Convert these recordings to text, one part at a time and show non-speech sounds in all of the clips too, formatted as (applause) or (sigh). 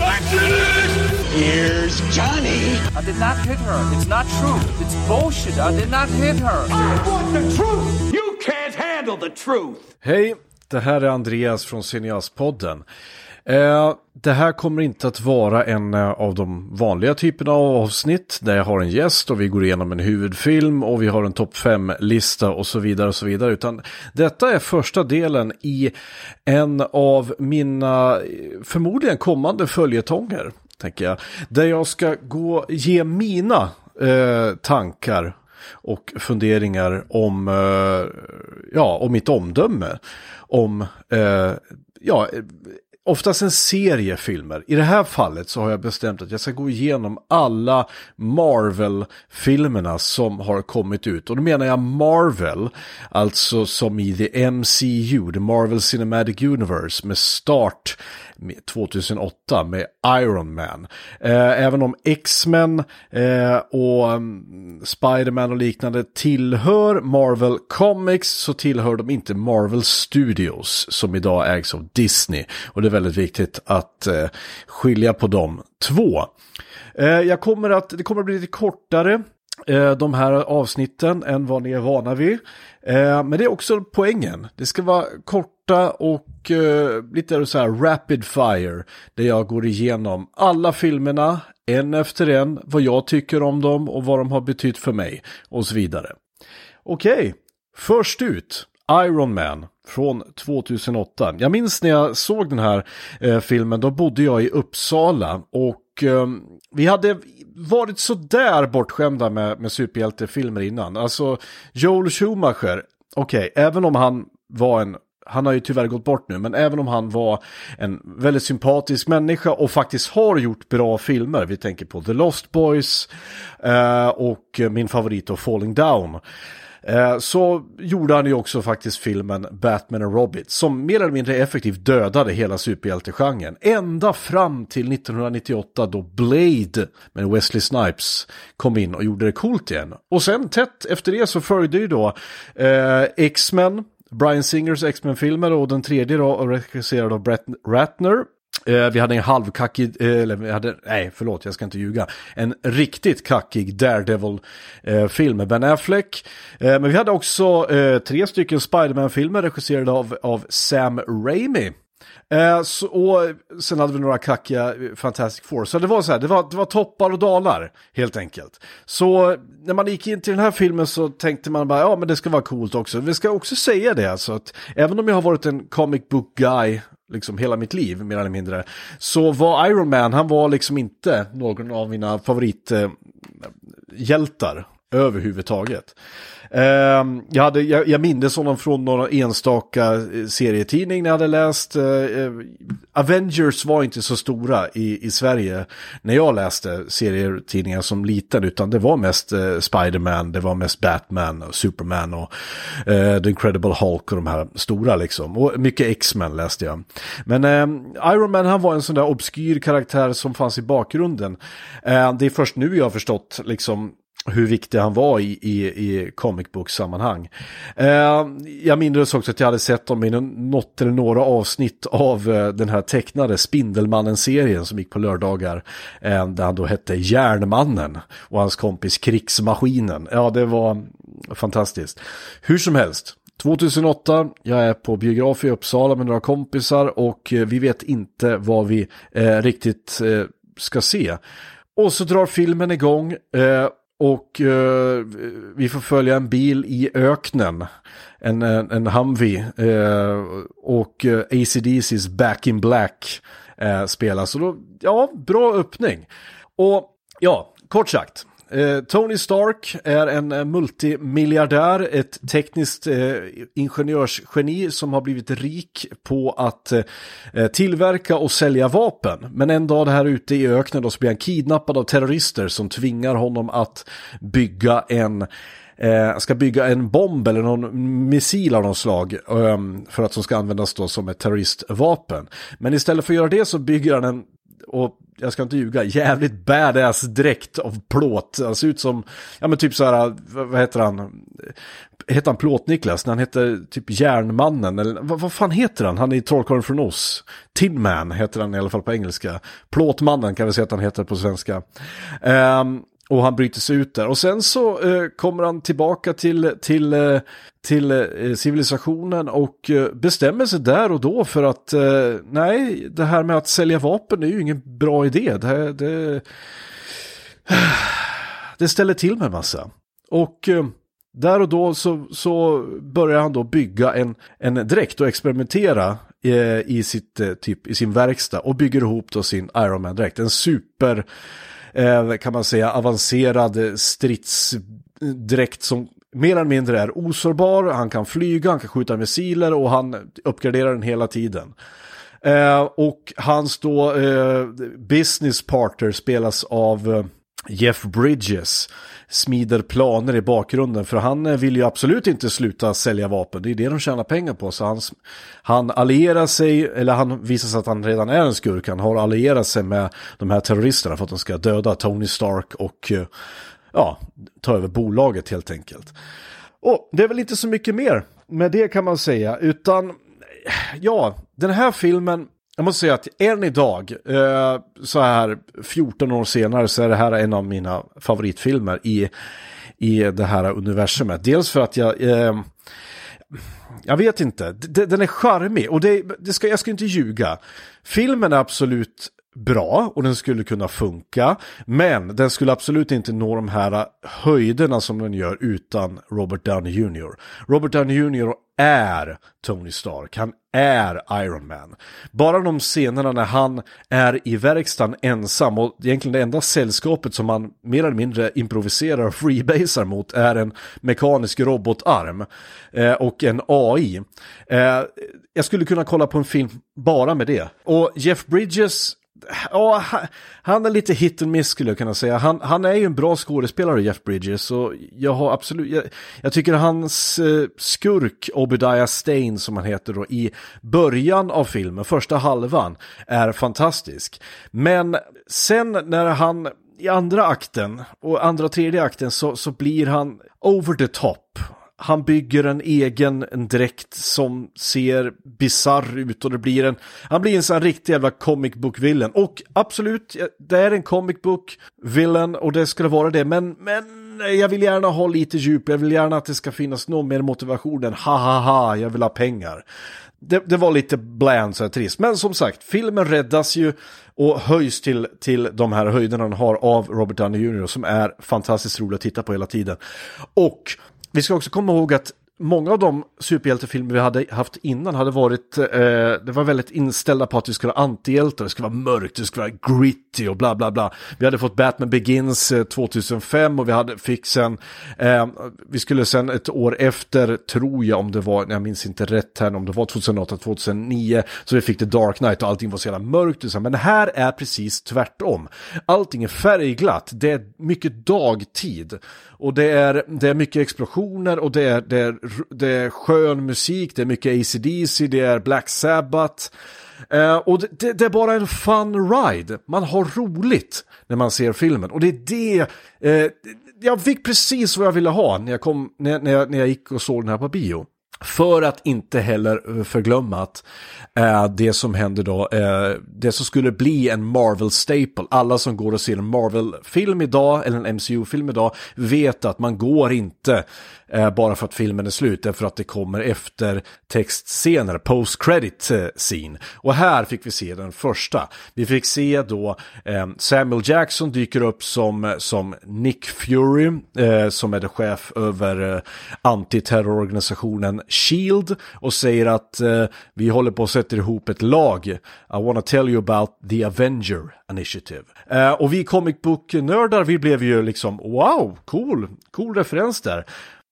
I did it! Here's Johnny. I did not hit her. It's not true. It's bullshit. I did not hit her. I want the truth! You can't handle the truth! Hej, det här är Andreas från Cineastpodden. Eh, det här kommer inte att vara en eh, av de vanliga typerna av avsnitt där jag har en gäst och vi går igenom en huvudfilm och vi har en topp 5-lista och så vidare och så vidare. Utan detta är första delen i en av mina eh, förmodligen kommande följetonger, tänker jag. Där jag ska gå, ge mina eh, tankar och funderingar om, eh, ja, om mitt omdöme. Om, eh, ja, oftast en serie filmer. I det här fallet så har jag bestämt att jag ska gå igenom alla Marvel-filmerna som har kommit ut. Och då menar jag Marvel, alltså som i the MCU, the Marvel Cinematic Universe, med start 2008 med Iron Man. Eh, även om X-Men eh, och um, Spider-Man och liknande tillhör Marvel Comics så tillhör de inte Marvel Studios som idag ägs av Disney. Och det är väldigt viktigt att eh, skilja på de två. Eh, jag kommer att, det kommer att bli lite kortare eh, de här avsnitten än vad ni är vana vid. Eh, men det är också poängen. Det ska vara korta och eh, lite så här rapid fire. Där jag går igenom alla filmerna en efter en. Vad jag tycker om dem och vad de har betytt för mig. Och så vidare. Okej, okay. först ut. Iron Man från 2008. Jag minns när jag såg den här eh, filmen, då bodde jag i Uppsala och eh, vi hade varit sådär bortskämda med, med superhjältefilmer innan. Alltså Joel Schumacher, okej, okay, även om han var en han har ju tyvärr gått bort nu, men även om han var en väldigt sympatisk människa och faktiskt har gjort bra filmer, vi tänker på The Lost Boys eh, och min favorit då Falling Down. Eh, så gjorde han ju också faktiskt filmen Batman och Robin som mer eller mindre effektivt dödade hela superhjältegenren. Ända fram till 1998 då Blade med Wesley Snipes kom in och gjorde det coolt igen. Och sen tätt efter det så följde ju då eh, X-Men, Brian Singers X-Men-filmer och den tredje då regisserad av Brett Ratner Eh, vi hade en halvkackig, eh, eller vi hade, nej förlåt jag ska inte ljuga, en riktigt kackig Daredevil-film eh, med Ben Affleck. Men vi hade också tre stycken Spiderman-filmer regisserade av, av Sam Raimi. Så, och sen hade vi några kackiga Fantastic Four. Så det var så här, det var, det var toppar och dalar helt enkelt. Så när man gick in till den här filmen så tänkte man bara, ja men det ska vara coolt också. Vi ska också säga det alltså att även om jag har varit en comic book guy liksom hela mitt liv mer eller mindre. Så var Iron Man, han var liksom inte någon av mina favorithjältar eh, överhuvudtaget. Ehm, jag, hade, jag, jag minns honom från några enstaka eh, serietidning när jag hade läst. Eh, eh, Avengers var inte så stora i, i Sverige när jag läste serietidningar som liten. Utan det var mest Spiderman, det var mest Batman och Superman och The Incredible Hulk och de här stora liksom. Och mycket X-Men läste jag. Men ehm, Iron Man han var en sån där obskyr karaktär som fanns i bakgrunden. det är först nu jag har förstått liksom hur viktig han var i, i, i comic book-sammanhang. Eh, jag minns också att jag hade sett dem i något eller några avsnitt av eh, den här tecknade Spindelmannen-serien som gick på lördagar. Eh, där han då hette Järnmannen och hans kompis Krigsmaskinen. Ja, det var fantastiskt. Hur som helst. 2008, jag är på biograf i Uppsala med några kompisar och eh, vi vet inte vad vi eh, riktigt eh, ska se. Och så drar filmen igång eh, och uh, vi får följa en bil i öknen. En, en, en Humvee. Uh, och eh, uh, ACDC's Back in Black uh, spelas. Så då, ja, bra öppning. Och ja, kort sagt. Eh, Tony Stark är en eh, multimiljardär, ett tekniskt eh, ingenjörsgeni som har blivit rik på att eh, eh, tillverka och sälja vapen. Men en dag här ute i öknen då så blir han kidnappad av terrorister som tvingar honom att bygga en eh, ska bygga en bomb eller någon missil av något slag för att som ska användas då som ett terroristvapen. Men istället för att göra det så bygger han en och jag ska inte ljuga, jävligt badass dräkt av plåt. Han ser ut som, ja men typ så här, vad heter han? Heter han Plåt-Niklas? Han heter typ Järnmannen, eller vad, vad fan heter han? Han är i Trollkarlen från Oz. Tin Man heter han i alla fall på engelska. Plåtmannen kan vi säga att han heter på svenska. Um, och han bryter sig ut där. Och sen så eh, kommer han tillbaka till, till, eh, till eh, civilisationen och eh, bestämmer sig där och då för att eh, nej, det här med att sälja vapen är ju ingen bra idé. Det, det, (sighs) det ställer till med massa. Och eh, där och då så, så börjar han då bygga en, en dräkt och experimentera eh, i, sitt, eh, typ, i sin verkstad och bygger ihop då sin Iron Man-dräkt. En super eh, kan man säga, avancerad stridsdräkt som mer eller mindre är osårbar, han kan flyga, han kan skjuta missiler och han uppgraderar den hela tiden. Eh, och hans då eh, business partner spelas av eh, Jeff Bridges smider planer i bakgrunden för han eh, vill ju absolut inte sluta sälja vapen. Det är det de tjänar pengar på. Så han, han allierar sig, eller han visar sig att han redan är en skurk. Han har allierat sig med de här terroristerna för att de ska döda Tony Stark och eh, ja, ta över bolaget helt enkelt. Och det är väl inte så mycket mer med det kan man säga, utan ja, den här filmen jag måste säga att än idag, eh, så här 14 år senare, så är det här en av mina favoritfilmer i, i det här universumet. Dels för att jag... Eh, jag vet inte, den är charmig och det, det ska, jag ska inte ljuga. Filmen är absolut bra och den skulle kunna funka. Men den skulle absolut inte nå de här höjderna som den gör utan Robert Downey Jr. Robert Downey Jr. är Tony Stark, han är Iron Man. Bara de scenerna när han är i verkstaden ensam och egentligen det enda sällskapet som han mer eller mindre improviserar och freebasar mot är en mekanisk robotarm eh, och en AI. Eh, jag skulle kunna kolla på en film bara med det. Och Jeff Bridges Ja, han är lite hit and miss skulle jag kunna säga. Han, han är ju en bra skådespelare, Jeff Bridges, så jag har absolut, jag, jag tycker hans eh, skurk, Obadiah Stane som han heter då, i början av filmen, första halvan, är fantastisk. Men sen när han i andra akten och andra tredje akten så, så blir han over the top han bygger en egen en dräkt som ser bizarr ut och det blir en, han blir en sån riktig jävla comic book villain. Och absolut, det är en comic book villain och det skulle vara det, men, men jag vill gärna ha lite djup, jag vill gärna att det ska finnas någon mer motivation än ha ha ha, jag vill ha pengar. Det, det var lite bland så här trist, men som sagt, filmen räddas ju och höjs till, till de här höjderna den har av Robert Downey Jr. som är fantastiskt rolig att titta på hela tiden. Och vi ska också komma ihåg att många av de superhjältefilmer vi hade haft innan hade varit, eh, det var väldigt inställda på att vi skulle ha antihjältar, det skulle vara mörkt, det skulle vara gritty och bla bla bla. Vi hade fått Batman Begins eh, 2005 och vi hade, fick sen, eh, vi skulle sen ett år efter, tror jag om det var, jag minns inte rätt här, om det var 2008, 2009, så vi fick The Dark Knight och allting var så jävla mörkt. Men det här är precis tvärtom. Allting är färgglatt, det är mycket dagtid. Och det är, det är mycket explosioner och det är, det, är, det är skön musik, det är mycket ACDC, det är Black Sabbath. Eh, och det, det, är bara en fun ride. Man har roligt när man ser filmen. Och det är det... Eh, jag fick precis vad jag ville ha när jag, kom, när, när, jag, när jag gick och såg den här på bio. För att inte heller förglömma att eh, det som händer då, eh, det som skulle bli en Marvel-staple, alla som går och ser en Marvel-film idag, eller en MCU-film idag, vet att man går inte eh, bara för att filmen är slut, därför att det kommer efter textscener, post-credit eh, scene. Och här fick vi se den första. Vi fick se då eh, Samuel Jackson dyker upp som, som Nick Fury, eh, som är chef över eh, antiterrororganisationen Shield och säger att eh, vi håller på att sätta ihop ett lag. I wanna tell you about the Avenger Initiative. Eh, och vi comic book-nördar, vi blev ju liksom wow, cool, cool referens där.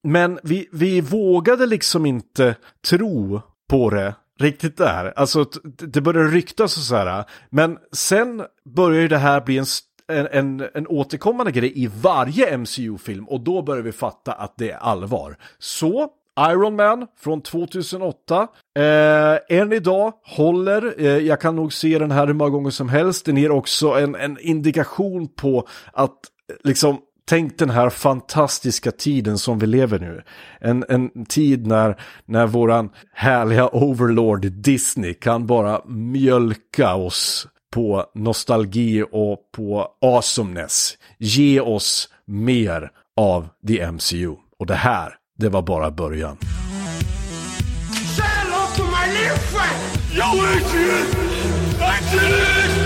Men vi, vi vågade liksom inte tro på det riktigt där. Alltså det började ryktas och så här. Men sen börjar ju det här bli en en, en, en återkommande grej i varje MCU-film och då börjar vi fatta att det är allvar. Så Iron Man från 2008. Eh, än idag håller, eh, jag kan nog se den här hur många gånger som helst. Den ger också en, en indikation på att eh, liksom Tänk den här fantastiska tiden som vi lever nu. En, en tid när, när våran härliga overlord Disney kan bara mjölka oss på nostalgi och på awesomeness. Ge oss mer av the MCU. Och det här, det var bara början. Say hello to my little friend! Yo, Adrian! I did it!